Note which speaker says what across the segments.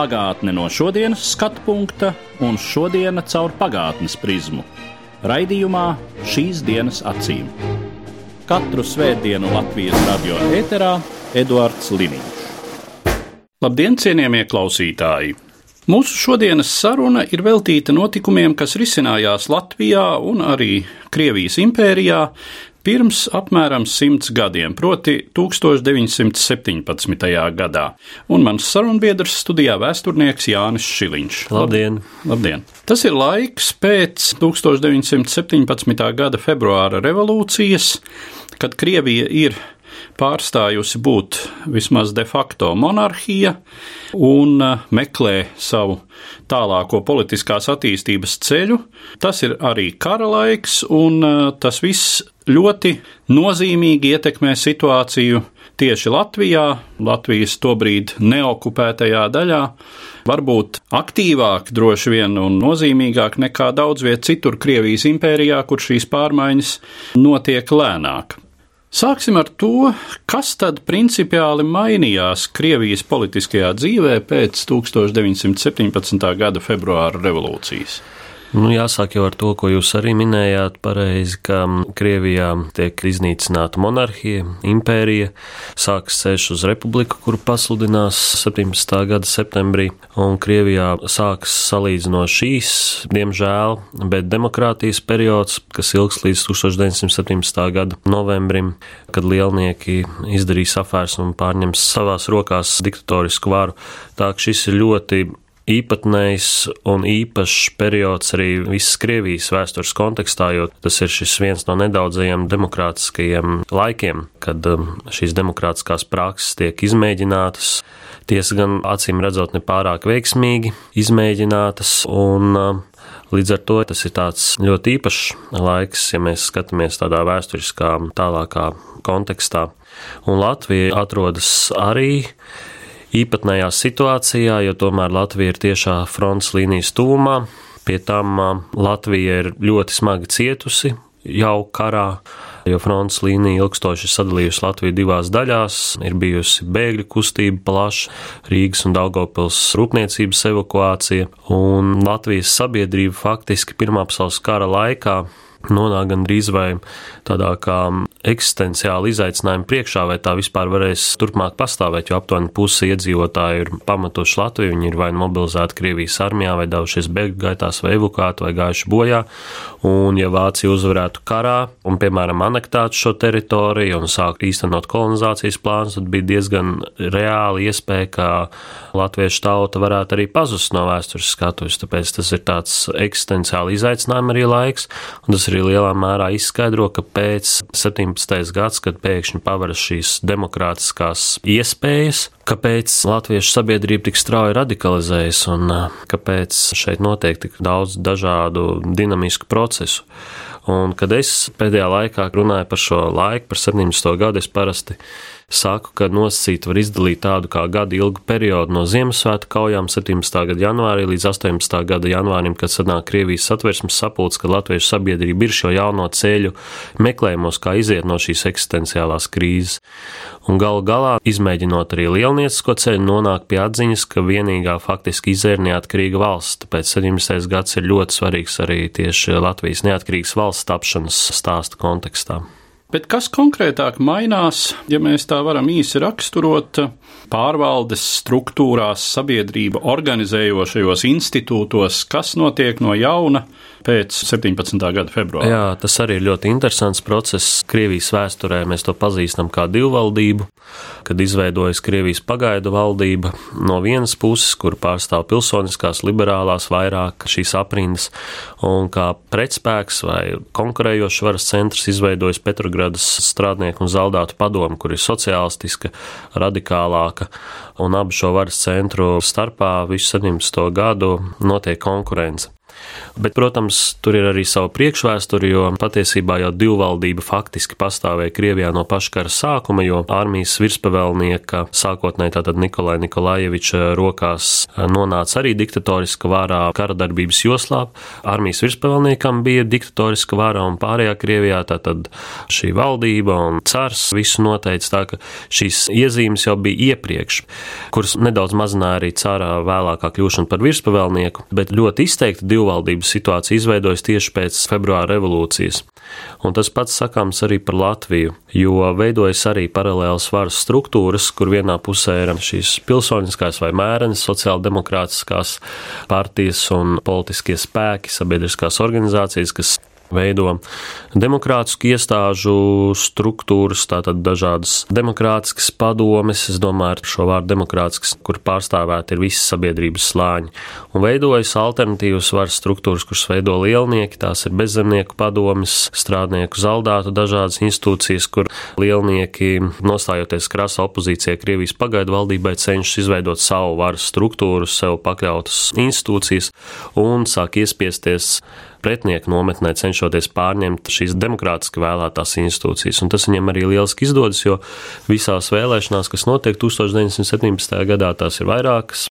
Speaker 1: Pagātne no šodienas skatu punkta un šodienas caur pagātnes prizmu. Raidījumā šīs dienas acīm. Katru svētdienu Latvijas radio eterā Eduards Liniņš. Labdien, cienījamie klausītāji! Mūsu šodienas saruna ir veltīta notikumiem, kas risinājās Latvijā un arī Krievijas impērijā pirms apmēram simts gadiem, proti 1917. gadā. Un mans sarunbiedrs studijā vēsturnieks Jānis Šiliņš.
Speaker 2: Labdien!
Speaker 1: Labdien! Tas ir laiks pēc 1917. gada februāra revolūcijas, kad Krievija ir pārstājusi būt vismaz de facto monarhija un uh, meklē savu tālāko politiskās attīstības ceļu. Tas ir arī kara laiks, un uh, tas viss ļoti nozīmīgi ietekmē situāciju tieši Latvijā, Latvijas tobrīd neokupētajā daļā. Varbūt aktīvāk, droši vien, un nozīmīgāk nekā daudz viet citur Krievijas impērijā, kur šīs pārmaiņas notiek lēnāk. Sāksim ar to, kas tad principiāli mainījās Krievijas politiskajā dzīvē pēc 1917. gada februāra revolūcijas.
Speaker 2: Nu, jāsāk jau ar to, ko jūs arī minējāt, pareizi, ka Krievijā tiek iznīcināta monarhija, impērija, sākas ceļš uz republiku, kuru pasludinās 17. gada septembrī, un Krievijā sākas salīdzinoši šīs, diemžēl, bet demokrātijas periods, kas ilgs līdz 1917. gada novembrim, kad lielnieki izdarīs afērs un pārņems savās rokās diktatorisku varu. Tā ka šis ir ļoti īpatnējs un īpašs periods arī visas Krievijas vēstures kontekstā, jo tas ir šis viens no nedaudzajiem demokrātiskajiem laikiem, kad um, šīs demokrātiskās prakses tiek izmēģinātas. Tiesa gan acīm redzot nepārāk veiksmīgi izmēģinātas, un um, līdz ar to tas ir ļoti īpašs laiks, ja mēs skatāmies tādā vēsturiskā, tālākā kontekstā. Un Latvija atrodas arī īpatnējā situācijā, jo tomēr Latvija ir tiešā fronts līnijas tūmā. Pie tam Latvija ir ļoti smagi cietusi jau karā, jo fronts līnija ilgstoši sadalījusi Latviju divās daļās. Ir bijusi bēgļu kustība plaša, Rīgas un Daugopils rūpniecības evakuācija, un Latvijas sabiedrība faktiski Pirmā pasaules kara laikā nonāk gandrīz vai tādā kā eksistenciāla izaicinājuma priekšā, vai tā vispār varēs turpmāk pastāvēt, jo aptuveni pusi iedzīvotāji ir pamatoši Latviju, viņi ir vai nu mobilizēti Krievijas armijā, vai devušies bēgļu gaitās, vai evokāti, vai gājuši bojā. Un, ja Vācija uzvarētu karā un, piemēram, anektētu šo teritoriju un sāktu īstenot kolonizācijas plānus, tad bija diezgan reāli iespēja, ka latviešu tauta varētu arī pazust no vēstures skatuves. Tāpēc tas ir tāds eksistenciāli izaicinājums arī laiks, un tas arī lielā mērā izskaidro, ka pēc 17. Gads, kad pēkšņi paveras šīs demokrātiskās iespējas, kāpēc latviešu sabiedrība tik strauji radikalizējas un kāpēc šeit notiek tik daudz dažādu dinamisku procesu. Un, kad es pēdējā laikā runāju par šo laiku, par 17. gadu, es parasti saku, ka nosacīt var izdalīt tādu kā gadu ilgu periodu no Ziemassvētku kaujām 17. gada janvārī līdz 18. gada janvārim, kad sanāk Krievijas satversmes sapulcs, kad latviešu sabiedrība ir šo jauno ceļu meklējumos, kā iziet no šīs eksistenciālās krīzes. Un galu galā, izmēģinot arī lielniecisko ceļu, nonāk pie atziņas, ka vienīgā faktiski izēra neatkarīga valsts. Tāpēc 17. gads ir ļoti svarīgs arī tieši Latvijas neatkarīgas valsts tapšanas stāsta kontekstā.
Speaker 1: Bet kas konkrētāk mainās, ja mēs tā varam īsi raksturot, pārvaldes struktūrās, sabiedrība organizējošajos institūtos, kas notiek no jauna pēc 17. gada februāra?
Speaker 2: Jā, tas arī ir ļoti interesants process. Krievijas vēsturē mēs to pazīstam kā divvaldību, kad izveidojas Krievijas pagaidu valdība no vienas puses, kur pārstāv pilsoniskās, liberālās vairāk šīs aprindas, un kā pretspēks vai konkurējošs varas centrs izveidojas Petrogradas strādnieku un zaldātu padomu, kur ir sociālistiska, radikālāka, un abu šo varas centru starpā visu 17. gadu notiek konkurence. Bet, protams, tur ir arī sava priekšvēsture, jo patiesībā jau divvaldība faktiski pastāvēja Krievijā no paša kara sākuma, jo armijas virspavēlnieka sākotnēji tātad Nikolai Nikolājeviča rokās nonāca arī diktatoriska vārā kara darbības joslā. Armijas virspavēlniekam bija diktatoriska vara un pārējā Krievijā tātad šī valdība un cars visu noteica tā, ka šīs iezīmes jau bija iepriekš, kuras nedaudz mazināja arī cārā vēlākā kļūšana par virspavēlnieku, bet ļoti izteikti divvaldības situācija izveidojas tieši pēc februāra revolūcijas. Un tas pats sakāms arī par Latviju, jo veidojas arī paralēlas varas struktūras, kur vienā pusē ir šīs pilsoniskās vai mērenes sociāldemokrātiskās partijas un politiskie spēki, sabiedriskās organizācijas, kas veido demokrātisku iestāžu struktūras, tātad dažādas demokrātiskas padomes, es domāju, ar šo vārdu demokrātisks, kur pārstāvēti ir visi sabiedrības slāņi, un veidojas alternatīvas varas struktūras, kuras veido lielnieki, tās ir bezzemnieku padomes, strādnieku zaldātu dažādas institūcijas, kur lielnieki, nostājoties krasa opozīcijai Krievijas pagaidu valdībai, cenšas izveidot savu varas struktūru, sev pakļautas institūcijas un sāk iespiesties pretinieku nometnē, cenšoties pārņemt šīs demokrātiski vēlētās institūcijas. Un tas viņam arī lieliski izdodas, jo visās vēlēšanās, kas notiek 1917. gadā, tās ir vairākas,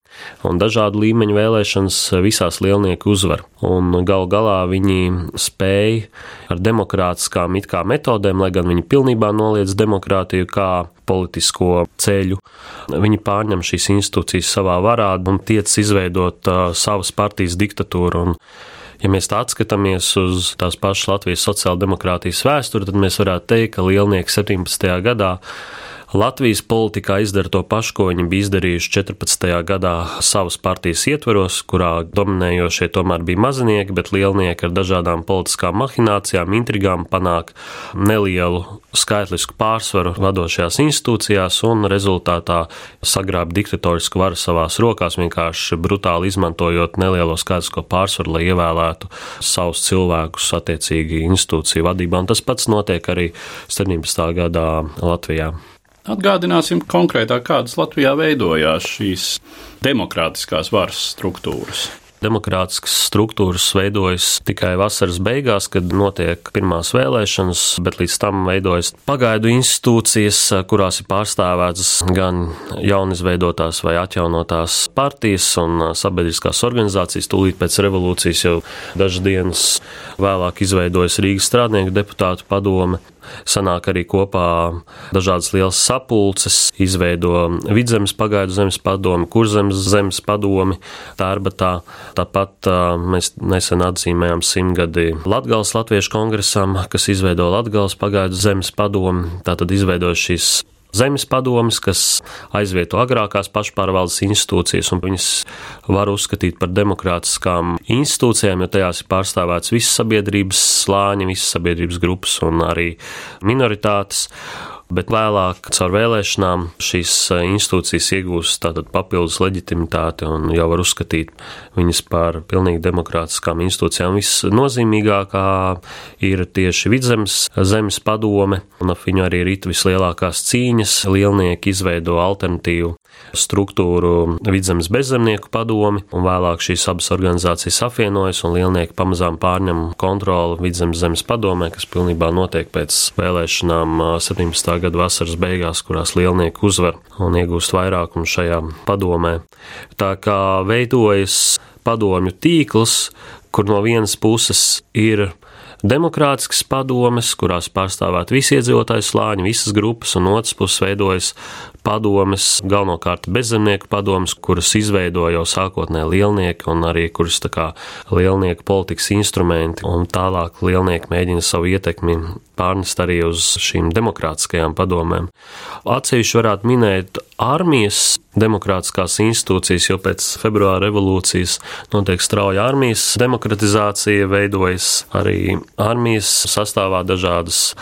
Speaker 2: un dažādu līmeņu vēlēšanas visās lielnieku uzvar. Un gal galā viņi spēja ar demokrātiskām it kā metodēm, lai gan viņi pilnībā noliedz demokrātiju kā politisko ceļu. Viņi pārņem šīs institūcijas savā varā un tiec izveidot uh, savas partijas diktatūru. Un Ja mēs tā atskatāmies uz tās pašas Latvijas sociāldemokrātijas vēsturi, tad mēs varētu teikt, ka Lielnieks 17. gadā Latvijas politikā izdara to pašu, ko viņi bija izdarījuši 14. gadā savas partijas ietveros, kurā dominējošie tomēr bija mazinieki, bet lielnieki ar dažādām politiskām mahinācijām, intrigām panāk nelielu skaitlisku pārsvaru vadošajās institūcijās un rezultātā sagrāb diktatorisku varu savās rokās, vienkārši brutāli izmantojot nelielo skaitlisko pārsvaru, lai ievēlētu savus cilvēkus attiecīgi institūciju vadībā. Un tas pats notiek arī 17. gadā Latvijā.
Speaker 1: Atgādināsim konkrētāk, kādas Latvijā veidojās šīs demokrātiskās varas struktūras.
Speaker 2: Demokrātiskas struktūras veidojas tikai vasaras beigās, kad notiek pirmās vēlēšanas, bet līdz tam veidojas pagaidu institūcijas, kurās ir pārstāvētas gan jaunizveidotās vai atjaunotās partijas un sabiedriskās organizācijas. Tūlīt pēc revolūcijas jau dažas dienas vēlāk izveidojas Rīgas strādnieku deputātu padome sanāk arī kopā dažādas lielas sapulces, izveido vidzemes pagaidu zemes padomi, kurzemes zemes padomi, tērbatā. Tāpat mēs nesen atzīmējām simtgadi Latgales Latviešu kongresam, kas izveido Latgales pagaidu zemes padomi, tātad izveido šīs zemes padomes, kas aizvieto agrākās pašpārvaldes institūcijas, un viņas var uzskatīt par demokrātiskām institūcijām, jo tajās ir pārstāvēts visas sabiedrības slāņi, visas sabiedrības grupas un arī minoritātes bet vēlāk caur vēlēšanām šīs eh, institūcijas iegūst papildus leģitimitāti un jau var uzskatīt viņas par pilnīgi demokrātiskām institūcijām. Visnozīmīgākā ir tieši vidzemes zemes padome, un ap viņu arī rīt vislielākās cīņas. Lielnieki izveido alternatīvu struktūru vidzemes bezzemnieku padomi, un vēlāk šīs abas organizācijas apvienojas, un lielnieki pamazām pārņem kontroli vidzemes zemes padomē, kas pilnībā notiek pēc vēlēšanām 17. gada vasaras beigās, kurās lielnieki uzvar un iegūst vairākumu šajā padomē. Tā kā veidojas padomju tīkls, kur no vienas puses ir demokrātiskas padomes, kurās pārstāvēt visi iedzīvotāju slāņi, visas grupas, un otrs puses veidojas padomes, galvenokārt bezzemnieku padomes, kuras izveidoja jau sākotnēji lielnieki un arī kuras tā kā lielnieku politikas instrumenti, un tālāk lielnieki mēģina savu ietekmi pārnest arī uz šīm demokrātiskajām padomēm. Atsevišķi varētu minēt armijas demokrātiskās institūcijas, jo pēc februāra revolūcijas notiek strauja armijas demokratizācija, veidojas arī armijas sastāvā dažādas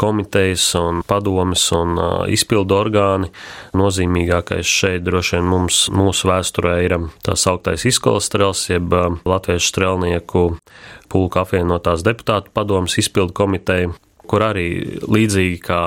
Speaker 2: komitejas un padomes un izpildu orgāni. Nozīmīgākais šeit droši vien mums, mūsu vēsturē ir tā sauktais izkolas strels, jeb Latviešu strelnieku pulka apvienotās deputātu padomas izpildu komiteja kur arī līdzīgi kā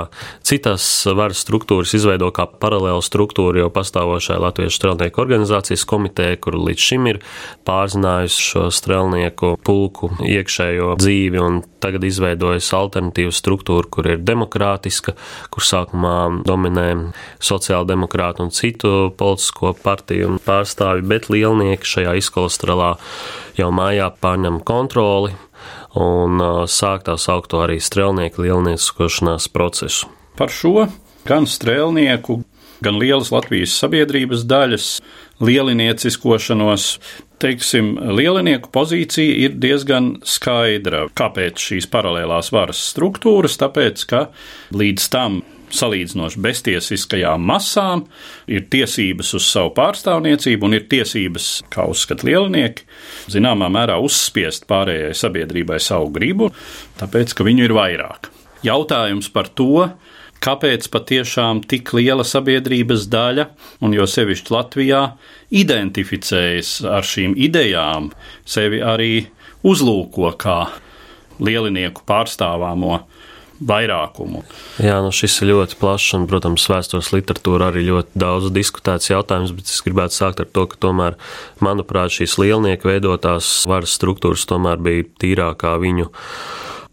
Speaker 2: citas varas struktūras izveido kā paralēlu struktūru jau pastāvošai Latviešu strelnieku organizācijas komiteja, kur līdz šim ir pārzinājusi šo strelnieku pulku iekšējo dzīvi un tagad izveidojas alternatīva struktūra, kur ir demokrātiska, kur sākumā dominē sociāldemokrātu un citu politisko partiju pārstāvi, bet lielnieki šajā izkolastralā jau mājā pārņem kontroli un sāk tā saukto arī strēlnieku lielniecošanās procesu.
Speaker 1: Par šo gan strēlnieku, gan lielas Latvijas sabiedrības daļas lielinieciskošanos, teiksim, lielinieku pozīcija ir diezgan skaidra. Kāpēc šīs paralēlās varas struktūras? Tāpēc, ka līdz tam salīdzinoši beztiesiskajām masām, ir tiesības uz savu pārstāvniecību un ir tiesības, kā uzskata lielnieki, zināmā mērā uzspiest pārējai sabiedrībai savu gribu, tāpēc, ka viņu ir vairāk. Jautājums par to, kāpēc patiešām tik liela sabiedrības daļa, un jo sevišķi Latvijā, identificējas ar šīm idejām, sevi arī uzlūko kā lielinieku pārstāvāmo vairākumu.
Speaker 2: Jā, nu šis ir ļoti plašs un, protams, vēstures literatūra arī ļoti daudz diskutēts jautājums, bet es gribētu sākt ar to, ka tomēr, manuprāt, šīs lielnieku veidotās varas struktūras tomēr bija tīrākā viņu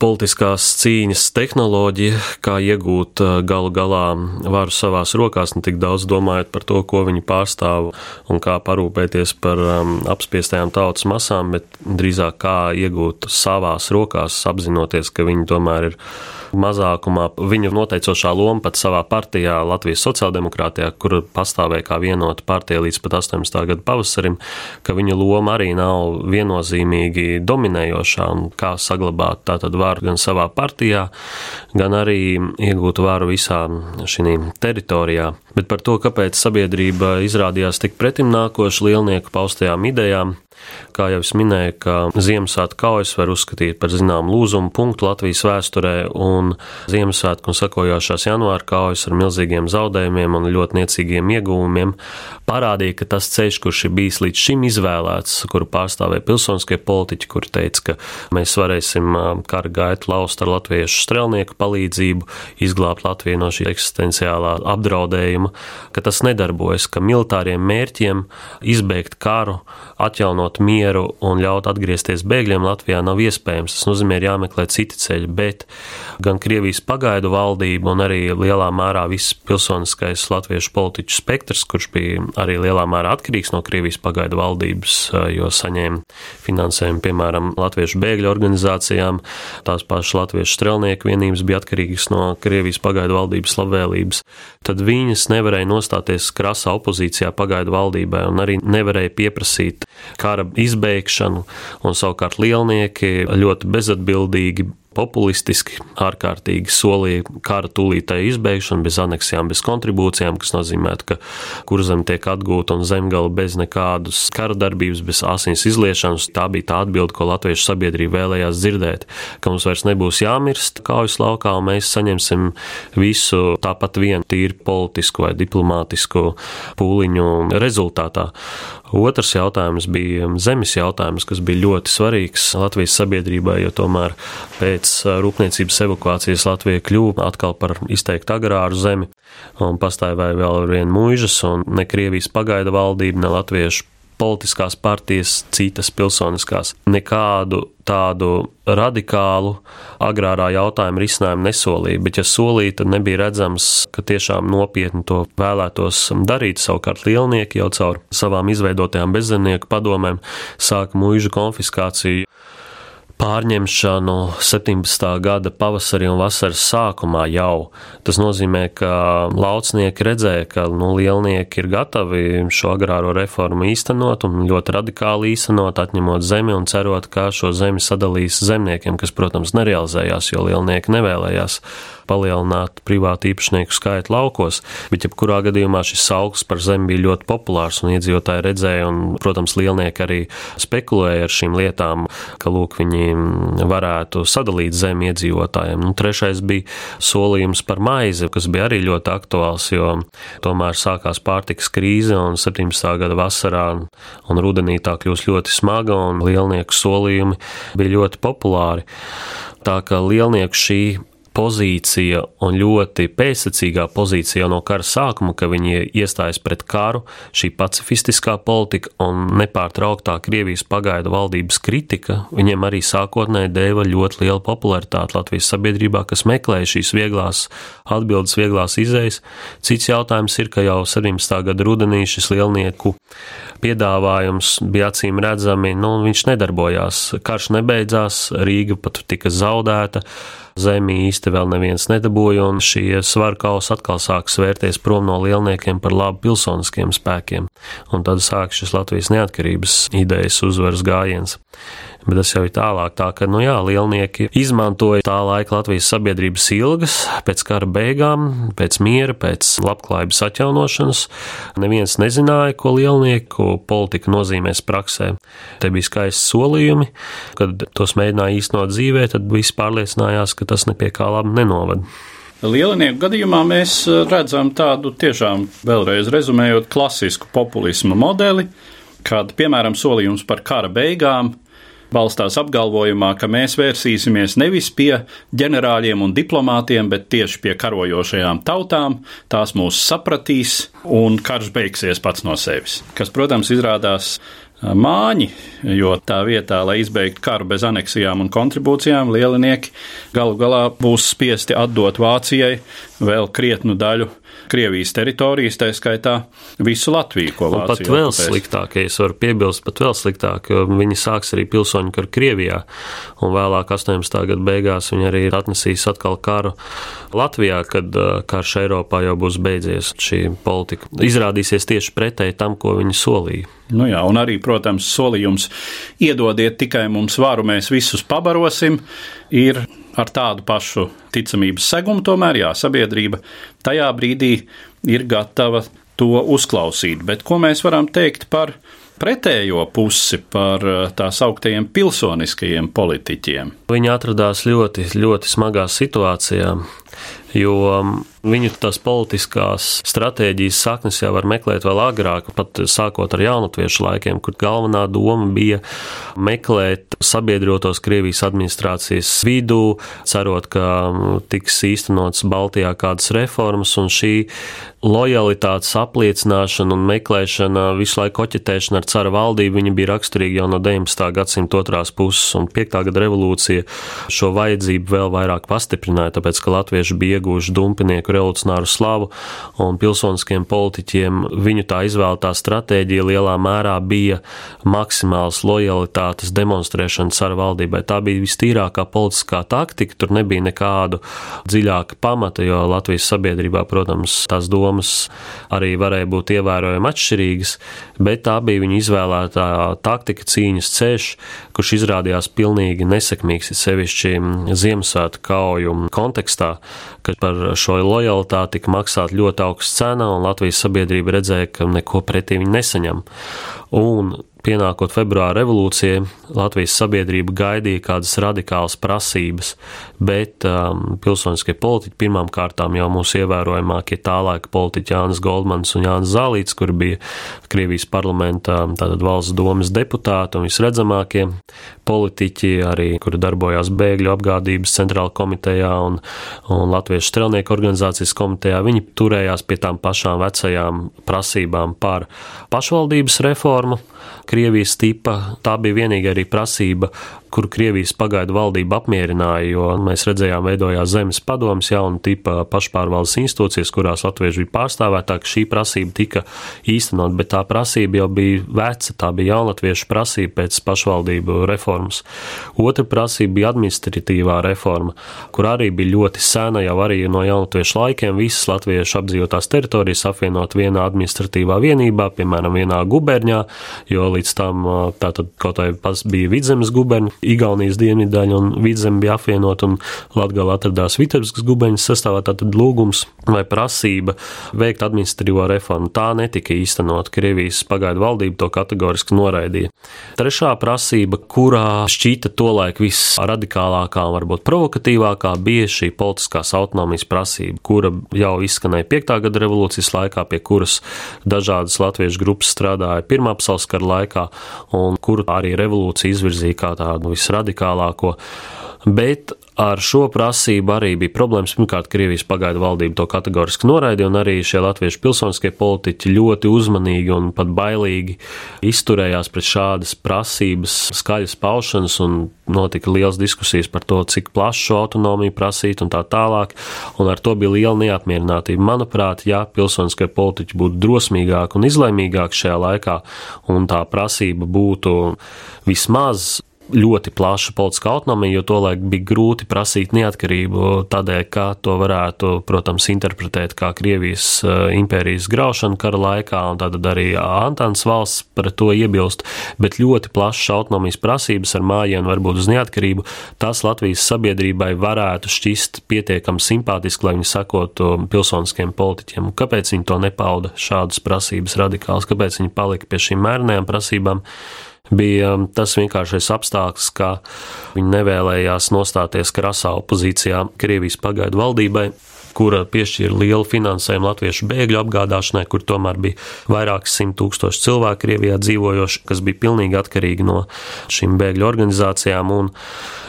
Speaker 2: politiskās cīņas tehnoloģija, kā iegūt galu galā varu savās rokās, ne tik daudz domājot par to, ko viņi pārstāv un kā parūpēties par um, apspiestajām tautas masām, bet drīzāk kā iegūt savās rokās, apzinoties, ka viņi tomēr ir mazākumā. Viņu noteicošā loma pat savā partijā, Latvijas sociāldemokrātijā, kur pastāvēja kā vienota partija līdz pat 18. gada pavasarim, ka viņa loma arī nav viennozīmīgi dominējošā un kā saglabāt tātad varu gan savā partijā, gan arī iegūt varu visā šī teritorijā. Bet par to, kāpēc sabiedrība izrādījās tik pretimnākoša lielnieku paustajām idejām, Kā jau es minēju, ka Ziemassvētku kaujas var uzskatīt par zināmu lūzumu punktu Latvijas vēsturē, un Ziemassvētku un sakojošās janvāra kaujas ar milzīgiem zaudējumiem un ļoti niecīgiem ieguvumiem parādīja, ka tas ceļš, kurš ir bijis līdz šim izvēlēts, kuru pārstāvēja pilsoniskie politiķi, kuri teica, ka mēs varēsim kara gaitu laust ar latviešu strelnieku palīdzību, izglābt Latviju no šī eksistenciālā apdraudējuma, ka tas nedarbojas, ka militāriem mērķiem izbeigt karu, atjaunot mieru un ļaut atgriezties bēgļiem Latvijā nav iespējams. Tas nozīmē, ir jāmeklē citi ceļi, bet gan Krievijas pagaidu valdība un arī lielā mērā viss pilsoniskais latviešu politiķu spektrs, kurš bija arī lielā mērā atkarīgs no Krievijas pagaidu valdības, jo saņēma finansējumu, piemēram, latviešu bēgļu organizācijām, tās pašas latviešu strelnieku vienības bija atkarīgas no Krievijas pagaidu valdības labvēlības, tad viņas nevarēja nostāties krasā opozīcijā pagaidu valdībai un arī nevarēja pieprasīt kara izbeigšanu, un savukārt lielnieki ļoti bezatbildīgi populistiski, ārkārtīgi solīja kara tūlītēju izbeigšanu, bez aneksijām, bez kontribūcijām, kas nozīmē, ka kurzem tiek atgūta un zemgala bez nekādas kara darbības, bez asins izliešanas. Tā bija tā atbilde, ko latviešu sabiedrība vēlējās dzirdēt, ka mums vairs nebūs jāmirst kaujas laukā, un mēs saņemsim visu tāpat vienu tīri politisku vai diplomātisku pūliņu rezultātā. Otrs jautājums bija zemes jautājums, kas bija ļoti svarīgs Latvijas sabiedrībai, jo tomēr pēc rūpniecības evakuācijas Latvija kļuva atkal par izteikti agrāru zemi, un pastāvēja vēl ar vienu mūžas, un ne Krievijas pagaida valdība, ne Latviešu politiskās partijas, citas pilsoniskās, nekādu tādu radikālu agrārā jautājuma risinājumu nesolīja, bet, ja solīja, tad nebija redzams, ka tiešām nopietni to vēlētos darīt. Savukārt lielnieki jau caur savām izveidotajām bezzemnieku padomēm sāka mūža konfiskāciju pārņemšanu 17. gada pavasarī un vasaras sākumā jau. Tas nozīmē, ka laucnieki redzēja, ka nu, lielnieki ir gatavi šo agrāro reformu īstenot un ļoti radikāli īstenot, atņemot zemi un cerot, ka šo zemi sadalīs zemniekiem, kas, protams, nerealizējās, jo lielnieki nevēlējās palielināt privātu īpašnieku skaitu laukos, bet jebkurā gadījumā šis augsts par zemi bija ļoti populārs un iedzīvotāji redzēja, un, protams, lielnieki arī spekulēja ar šīm lietām, ka, lūk, viņi varētu sadalīt zemi iedzīvotājiem. Nu, trešais bija solījums par maizi, kas bija arī ļoti aktuāls, jo tomēr sākās pārtikas krīze un 17. gada vasarā un rudenī tā kļūst ļoti smaga un lielnieku solījumi bija ļoti populāri. Tā kā lielnieku šī pozīcija un ļoti pēcsacīgā pozīcija jau no kara sākuma, ka viņi iestājas pret karu, šī pacifistiskā politika un nepārtrauktā Krievijas pagaidu valdības kritika, viņiem arī sākotnēji deva ļoti lielu popularitāti Latvijas sabiedrībā, kas meklēja šīs vieglās atbildes, vieglās izējas. Cits jautājums ir, ka jau 17. gada rudenī šis lielnieku piedāvājums bija acīm redzami, nu, viņš nedarbojās. Karš nebeidzās, Rīga pat tika zaudēta zemi īsti vēl neviens nedabūja, un šie svaru kausi atkal sāk svērties prom no lielniekiem par labu pilsoniskiem spēkiem. Un tad sāk šis Latvijas neatkarības idejas uzvaras gājiens bet tas jau ir tālāk. Tā ka, nu jā, lielnieki izmantoja tā laika Latvijas sabiedrības ilgas pēc kara beigām, pēc miera, pēc labklājības atjaunošanas. Neviens nezināja, ko lielnieku politika nozīmēs praksē. Te bija skaisti solījumi, kad tos mēģināja īstenot dzīvē, tad visi pārliecinājās, ka tas nepie kā labi nenovada.
Speaker 1: Lielinieku gadījumā mēs redzam tādu tiešām, vēlreiz rezumējot, klasisku populismu modeli, kad, piemēram, solījums par kara beigām balstās apgalvojumā, ka mēs vērsīsimies nevis pie ģenerāļiem un diplomātiem, bet tieši pie karojošajām tautām, tās mūs sapratīs un karš beigsies pats no sevis. Kas, protams, izrādās māņi, jo tā vietā, lai izbeigtu karu bez aneksijām un kontribūcijām, lielinieki galu galā būs spiesti atdot Vācijai vēl krietnu daļu Krievijas teritorijas, tā skaitā visu Latviju, ko Vācija
Speaker 2: pat vēl okupēs. sliktāk, ja es varu piebilst, pat vēl sliktāk, jo viņi sāks arī pilsoņu karu Krievijā, un vēlāk 18. gada beigās viņi arī atnesīs atkal karu Latvijā, kad uh, karš Eiropā jau būs beidzies. Šī politika izrādīsies tieši pretēji tam, ko viņi solīja.
Speaker 1: Nu jā, un arī, protams, solījums iedodiet tikai mums varu, mēs visus pabarosim, ir ar tādu pašu ticamības segumu, tomēr jā, sabiedrība tajā brīdī ir gatava to uzklausīt. Bet ko mēs varam teikt par pretējo pusi, par eh, tā sauktajiem pilsoniskajiem politiķiem?
Speaker 2: Viņi atradās ļoti, ļoti smagā situācijā jo um, viņu tās politiskās stratēģijas saknes jau var meklēt vēl agrāk, pat sākot ar jaunatviešu laikiem, kur galvenā doma bija meklēt sabiedrotos Krievijas administrācijas vidū, cerot, ka um, tiks īstenots Baltijā kādas reformas, un šī lojalitātes apliecināšana un meklēšana, visu laiku koķetēšana ar cara valdību, viņa bija raksturīga jau no 19. gadsimta otrās puses, un 5. gada revolūcija šo vajadzību vēl vairāk pastiprināja, tāpēc, ka latvieši bija ieguvuši dumpinieku revolucionāru slavu, un pilsoniskiem politiķiem. Viņu tā izvēlētā stratēģija lielā mērā bija maksimāls lojalitātes demonstrēšana cara valdībai. Tā bija vistīrākā politiskā taktika, tur nebija nekādu dziļāka pamata, jo Latvijas sabiedrībā, protams, tās domas arī varēja būt ievērojami atšķirīgas, bet tā bija viņa izvēlētā taktika, cīņas ceļš, kurš izrādījās pilnīgi nesekmīgs, sevišķi Ziemassvētku kauju kontekstā, kad par šo lojalitāti tika maksāt ļoti augsta cena, un Latvijas sabiedrība redzēja, ka neko pretī viņi nesaņem. Un pienākot februāra revolūcijai, Latvijas sabiedrība gaidīja kādas radikālas prasības, bet um, pilsoniskie politiķi pirmām kārtām jau mūsu ievērojamākie tā laika politiķi Jānis Goldmans un Jānis Zālīts, kur bija Krievijas parlamentā tātad valsts domas deputāti un visredzamākie politiķi, arī kuri darbojās bēgļu apgādības centrāla komitejā un, un Latviešu strelnieku organizācijas komitejā, viņi turējās pie tām pašām vecajām prasībām par pašvaldības reformu, Krievijas tipa. Tā bija vienīgā arī prasība kuru Krievijas pagaidu valdība apmierināja, jo mēs redzējām, veidojās zemes padomas, jauna tipa pašpārvaldes institūcijas, kurās latvieši bija pārstāvētā, ka šī prasība tika īstenot, bet tā prasība jau bija veca, tā bija jaunatviešu prasība pēc pašvaldību reformas. Otra prasība bija administratīvā reforma, kur arī bija ļoti sena, jau arī no jaunatviešu laikiem visas latviešu apdzīvotās teritorijas apvienot vienā administratīvā vienībā, piemēram, vienā guberņā, jo līdz tam tātad kaut vai bija vidzemes guberņa, Igaunijas dienvidaļa un vidzem bija apvienot, un Latgala atradās Vitebskas gubeņas sastāvā, tātad lūgums vai prasība veikt administratīvo reformu. Tā netika īstenot. Krievijas pagaidu valdība to kategoriski noraidīja. Trešā prasība, kurā šķita tolaik visradikālākā varbūt provokatīvākā, bija šī politiskās autonomijas prasība, kura jau izskanēja 5. gada revolūcijas laikā, pie kuras dažādas latviešu grupas strādāja Pirmā pasaules kara laikā, un kuru arī revolūcija izvirzīja kā tādu visradikālāko Bet ar šo prasību arī bija problēmas. Pirmkārt, Krievijas pagaidu valdība to kategoriski noraidīja, un arī šie latviešu pilsoniskie politiķi ļoti uzmanīgi un pat bailīgi izturējās pret šādas prasības, skaļas paušanas, un notika liels diskusijas par to, cik plašu autonomiju prasīt un tā tālāk, un ar to bija liela neapmierinātība. Manuprāt, ja pilsoniskie politiķi būtu drosmīgāki un izlēmīgāki šajā laikā, un tā prasība būtu vismaz ļoti plaša politiska autonomija, jo tolaik bija grūti prasīt neatkarību tādēļ, ka to varētu, protams, interpretēt kā Krievijas eh, impērijas graušanu kara laikā, un tad arī Antāns valsts par to iebilst, bet ļoti plašas autonomijas prasības ar mājienu varbūt uz neatkarību, tas Latvijas sabiedrībai varētu šķist pietiekami simpātiski, lai viņi sakotu pilsoniskiem politiķiem. Kāpēc viņi to nepauda šādas prasības radikālas, kāpēc viņi palika pie šīm mērnējām prasībām? Bija um, tas vienkāršais apstākļus, ka viņi nevēlējās nostāties krasā opozīcijā Krievijas pagaidu valdībai kura piešķīra lielu finansējumu latviešu bēgļu apgādāšanai, kur tomēr bija vairākas simt tūkstoši cilvēku Krievijā dzīvojoši, kas bija pilnīgi atkarīgi no šīm bēgļu organizācijām un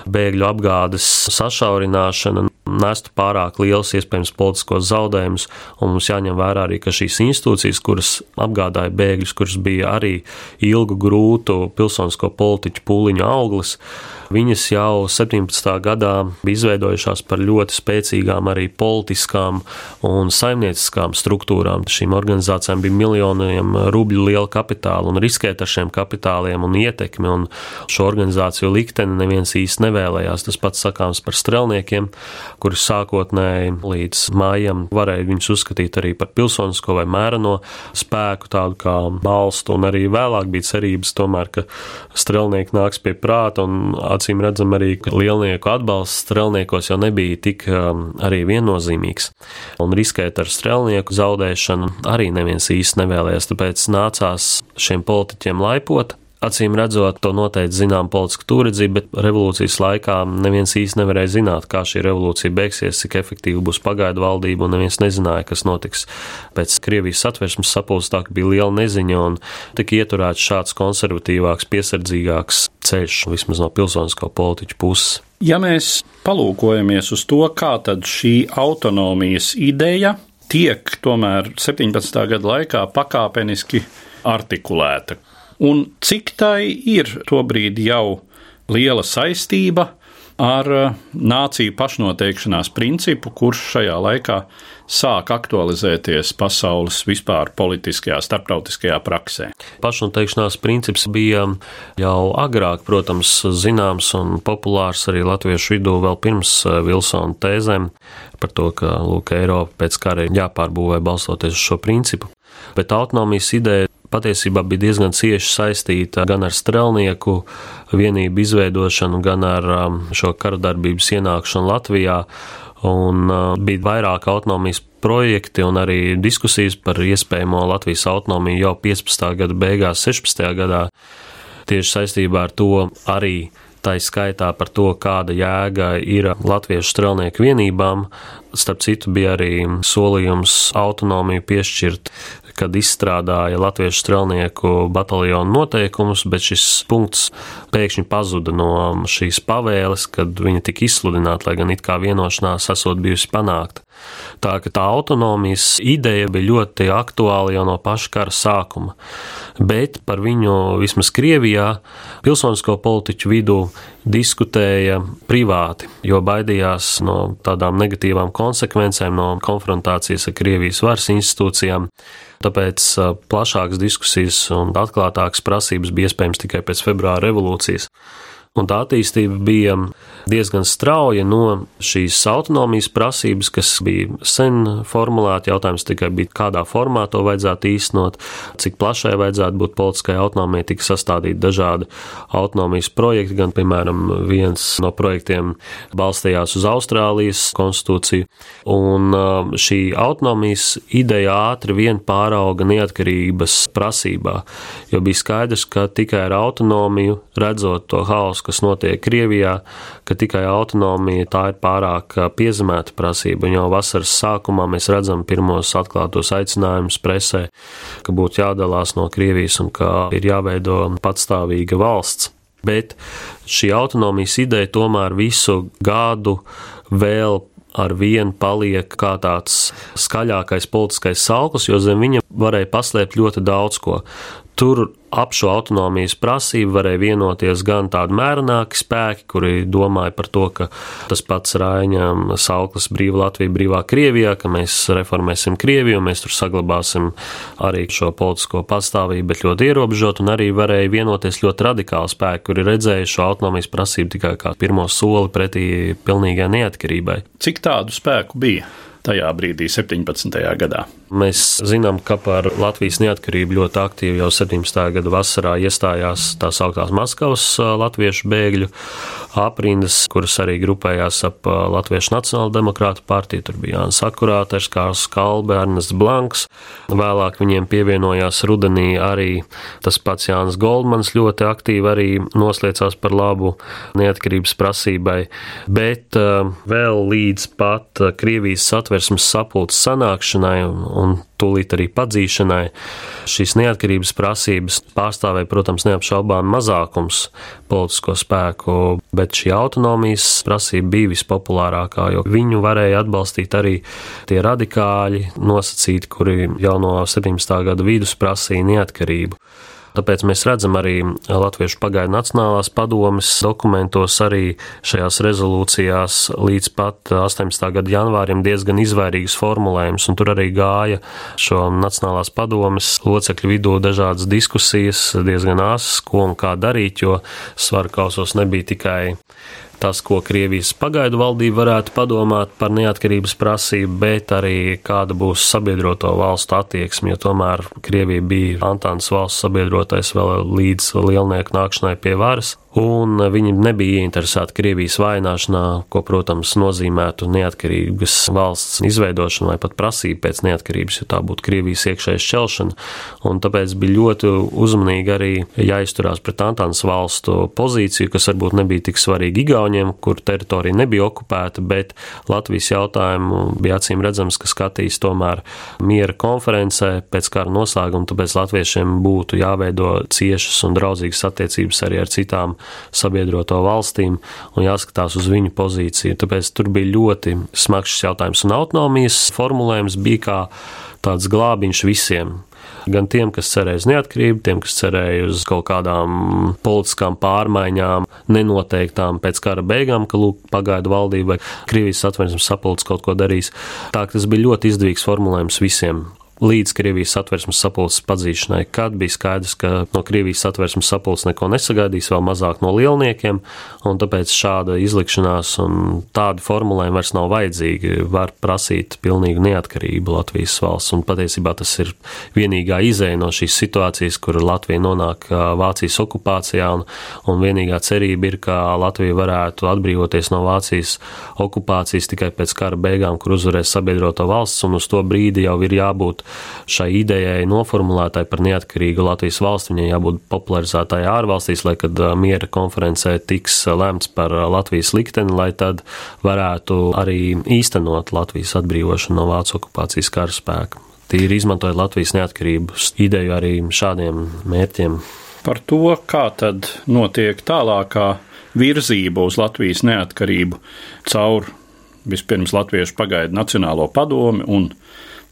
Speaker 2: bēgļu apgādes sašaurināšana nestu pārāk liels iespējams politiskos zaudējumus, un mums jāņem vērā arī, ka šīs institūcijas, kuras apgādāja bēgļus, kuras bija arī ilgu, grūtu pilsonisko politiķu pūliņu auglis, viņas jau 17. gadā bija izveidojušās par ļoti spēcīgām arī politiskām un saimnieciskām struktūrām. Šīm organizācijām bija miljoniem rubļu liela kapitāla un riskēt ar šiem kapitāliem un ietekmi, un šo organizāciju likteni neviens īsti nevēlējās. Tas pats sakāms par strelniekiem, kurus sākotnēji līdz mājam varēja viņus uzskatīt arī par pilsonisko vai mēreno spēku, tādu kā balstu, un arī vēlāk bija cerības tomēr, ka strelnieki nāks pie prāta, un acīm redzam arī, ka lielnieku atbalsts strelniekos jau nebija tik um, arī viennozīmīgs, un riskēt ar strelnieku zaudēšanu arī neviens īsti nevēlējās, tāpēc nācās šiem politiķiem laipot, Acīm redzot, to noteikti zinām politiska tūredzība, bet revolūcijas laikā neviens īsti nevarēja zināt, kā šī revolūcija beigsies, cik efektīva būs pagaidu valdība, un neviens nezināja, kas notiks. Pēc Krievijas satversmes sapulces tā bija liela neziņa, un tika ieturēts šāds konservatīvāks, piesardzīgāks ceļš, vismaz no pilsoniskā politiķa puses.
Speaker 1: Ja mēs palūkojamies uz to, kā tad šī autonomijas ideja tiek tomēr 17. gada laikā pakāpeniski artikulēta, un cik tai ir tobrīd jau liela saistība ar uh, nāciju pašnoteikšanās principu, kurš šajā laikā sāk aktualizēties pasaules vispār politiskajā, starptautiskajā praksē.
Speaker 2: Pašnoteikšanās princips bija jau agrāk, protams, zināms un populārs arī latviešu vidū vēl pirms uh, Vilsona tēzēm par to, ka Lūk, Eiropa pēc kara ir jāpārbūvē balstoties uz šo principu. Bet autonomijas ideja patiesībā bija diezgan cieši saistīta gan ar strelnieku vienību izveidošanu, gan ar um, šo karadarbības ienākšanu Latvijā. Un uh, bija vairāk autonomijas projekti un arī diskusijas par iespējamo Latvijas autonomiju jau 15. gada beigās, 16. gadā. Tieši saistībā ar to arī tā skaitā par to, kāda jēga ir latviešu strelnieku vienībām. Starp citu, bija arī solījums autonomiju piešķirt kad izstrādāja latviešu strelnieku bataljonu noteikumus, bet šis punkts pēkšņi pazuda no šīs pavēles, kad viņa tika izsludināta, lai gan it kā vienošanās esot bijusi panākta. Tā ka tā autonomijas ideja bija ļoti aktuāla jau no paša kara sākuma, bet par viņu vismaz Krievijā pilsonisko politiķu vidū diskutēja privāti, jo baidījās no tādām negatīvām konsekvencēm, no konfrontācijas ar Krievijas varas institūcijām. Tāpēc plašākas diskusijas un atklātākas prasības bija iespējams tikai pēc februāra revolūcijas. Un tā attīstība bija diezgan strauja no šīs autonomijas prasības, kas bija sen formulēta. Jautājums tikai bija, kādā formā to vajadzētu īstenot, cik plašai vajadzētu būt politiskai autonomijai. Tika sastādīti dažādi autonomijas projekti, gan, piemēram, viens no projektiem balstījās uz Austrālijas konstitūciju. Un um, šī autonomijas ideja ātri vien pārauga neatkarības prasībā, jo bija skaidrs, ka tikai ar autonomiju, redzot to hausu, kas notiek Krievijā, ka tikai autonomija tā ir pārāk piezemēta prasība. Jau vasaras sākumā mēs redzam pirmos atklātos aicinājumus presē, ka būtu jādalās no Krievijas un ka ir jāveido patstāvīga valsts. Bet šī autonomijas ideja tomēr visu gadu vēl ar vienu paliek kā tāds skaļākais politiskais salkus, jo zem viņa varēja paslēpt ļoti daudz ko. Tur ap šo autonomijas prasību varēja vienoties gan tādi mērenāki spēki, kuri domāja par to, ka tas pats Raiņam sauklis brīva Latvija, brīvā Krievijā, ka mēs reformēsim Krieviju, mēs tur saglabāsim arī šo politisko pastāvību, bet ļoti ierobežot, un arī varēja vienoties ļoti radikāli spēki, kuri redzēja šo autonomijas prasību tikai kā pirmo soli pretī pilnīgai neatkarībai.
Speaker 1: Cik tādu spēku bija? tajā brīdī, 17. gadā.
Speaker 2: Mēs zinām, ka par Latvijas neatkarību ļoti aktīvi jau 17. gada vasarā iestājās tā sauktās Maskavas latviešu bēgļu aprindas, kuras arī grupējās ap Latviešu Nacionālo demokrātu partiju. Tur bija Jānis Akurāters, Kārs Kalbe, Ernests Blanks. Vēlāk viņiem pievienojās rudenī arī tas pats Jānis Goldmans ļoti aktīvi arī nosliecās par labu neatkarības prasībai, bet vēl līdz pat Krievijas satversmes sapulces sanākšanai un, un tūlīt arī padzīšanai. Šīs neatkarības prasības pārstāvēja, protams, neapšaubām mazākums politisko spēku, bet šī autonomijas prasība bija vispopulārākā, jo viņu varēja atbalstīt arī tie radikāļi nosacīti, kuri jau no 17. gada vidus prasīja neatkarību. Tāpēc mēs redzam arī Latviešu pagaidu Nacionālās padomes dokumentos, arī šajās rezolūcijās līdz pat 18. gada janvārim diezgan izvairīgus formulējumus, un tur arī gāja šo Nacionālās padomes locekļu vidū dažādas diskusijas, diezgan āsas, ko un kā darīt, jo svaru kausos nebija tikai tas, ko Krievijas pagaidu valdība varētu padomāt par neatkarības prasību, bet arī kāda būs sabiedroto valstu attieksme, jo tomēr Krievija bija Antānas valsts sabiedrotais vēl līdz lielnieku nākšanai pie varas un viņi nebija ieinteresēti Krievijas vaināšanā, ko, protams, nozīmētu neatkarīgas valsts izveidošana vai pat prasība pēc neatkarības, jo tā būtu Krievijas iekšēja šķelšana. Un tāpēc bija ļoti uzmanīgi arī jāizturās pret Antānas valstu pozīciju, kas varbūt nebija tik svarīga Igauniem, kur teritorija nebija okupēta, bet Latvijas jautājumu bija acīm redzams, ka skatīs tomēr miera konferencē pēc kara noslēguma, tāpēc latviešiem būtu jāveido ciešas un draudzīgas attiecības arī ar citām sabiedroto valstīm un jāskatās uz viņu pozīciju. Tāpēc tur bija ļoti smags jautājums, un autonomijas formulējums bija kā tāds glābiņš visiem. Gan tiem, kas cerēja uz neatkarību, tiem, kas cerēja uz kaut kādām politiskām pārmaiņām, nenoteiktām pēc kara beigām, ka lūk, pagaidu valdība vai Krievijas satversmes sapulcs kaut ko darīs. Tā tas bija ļoti izdevīgs formulējums visiem līdz Krievijas satversmes sapulces padzīšanai, kad bija skaidrs, ka no Krievijas satversmes sapulces neko nesagaidīs, vēl mazāk no lielniekiem, un tāpēc šāda izlikšanās un tādi formulējumi vairs nav vajadzīgi. Var prasīt pilnīgu neatkarību Latvijas valsts, un patiesībā tas ir vienīgā izēja no šīs situācijas, kur Latvija nonāk Vācijas okupācijā, un, un vienīgā cerība ir, ka Latvija varētu atbrīvoties no Vācijas okupācijas tikai pēc kara beigām, kur uzvarēs sabiedroto valsts, un uz to brīdi jau ir jābūt šai idejai noformulētai par neatkarīgu Latvijas valsti, viņai jābūt popularizētai ārvalstīs, lai kad miera konferencē tiks lemts par Latvijas likteni, lai tad varētu arī īstenot Latvijas atbrīvošanu no Vācu okupācijas karaspēka. Tīri izmantojot Latvijas neatkarības ideju arī šādiem mērķiem.
Speaker 1: Par to, kā tad notiek tālākā virzība uz Latvijas neatkarību caur vispirms Latviešu pagaidu Nacionālo padomi un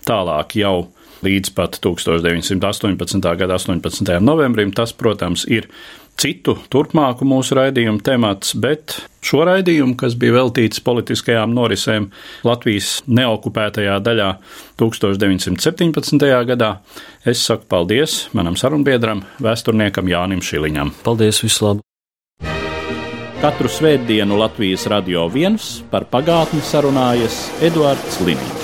Speaker 1: tālāk jau līdz pat 1918. gada 18. novembrim. Tas, protams, ir citu turpmāku mūsu raidījumu temats, bet šo raidījumu, kas bija veltīts politiskajām norisēm Latvijas neokupētajā daļā 1917. gadā, es saku paldies manam sarunbiedram, vēsturniekam Jānim Šiliņam.
Speaker 2: Paldies, vislabāk!
Speaker 1: Katru svētdienu Latvijas radio viens par pagātni sarunājas Eduards Līniņš.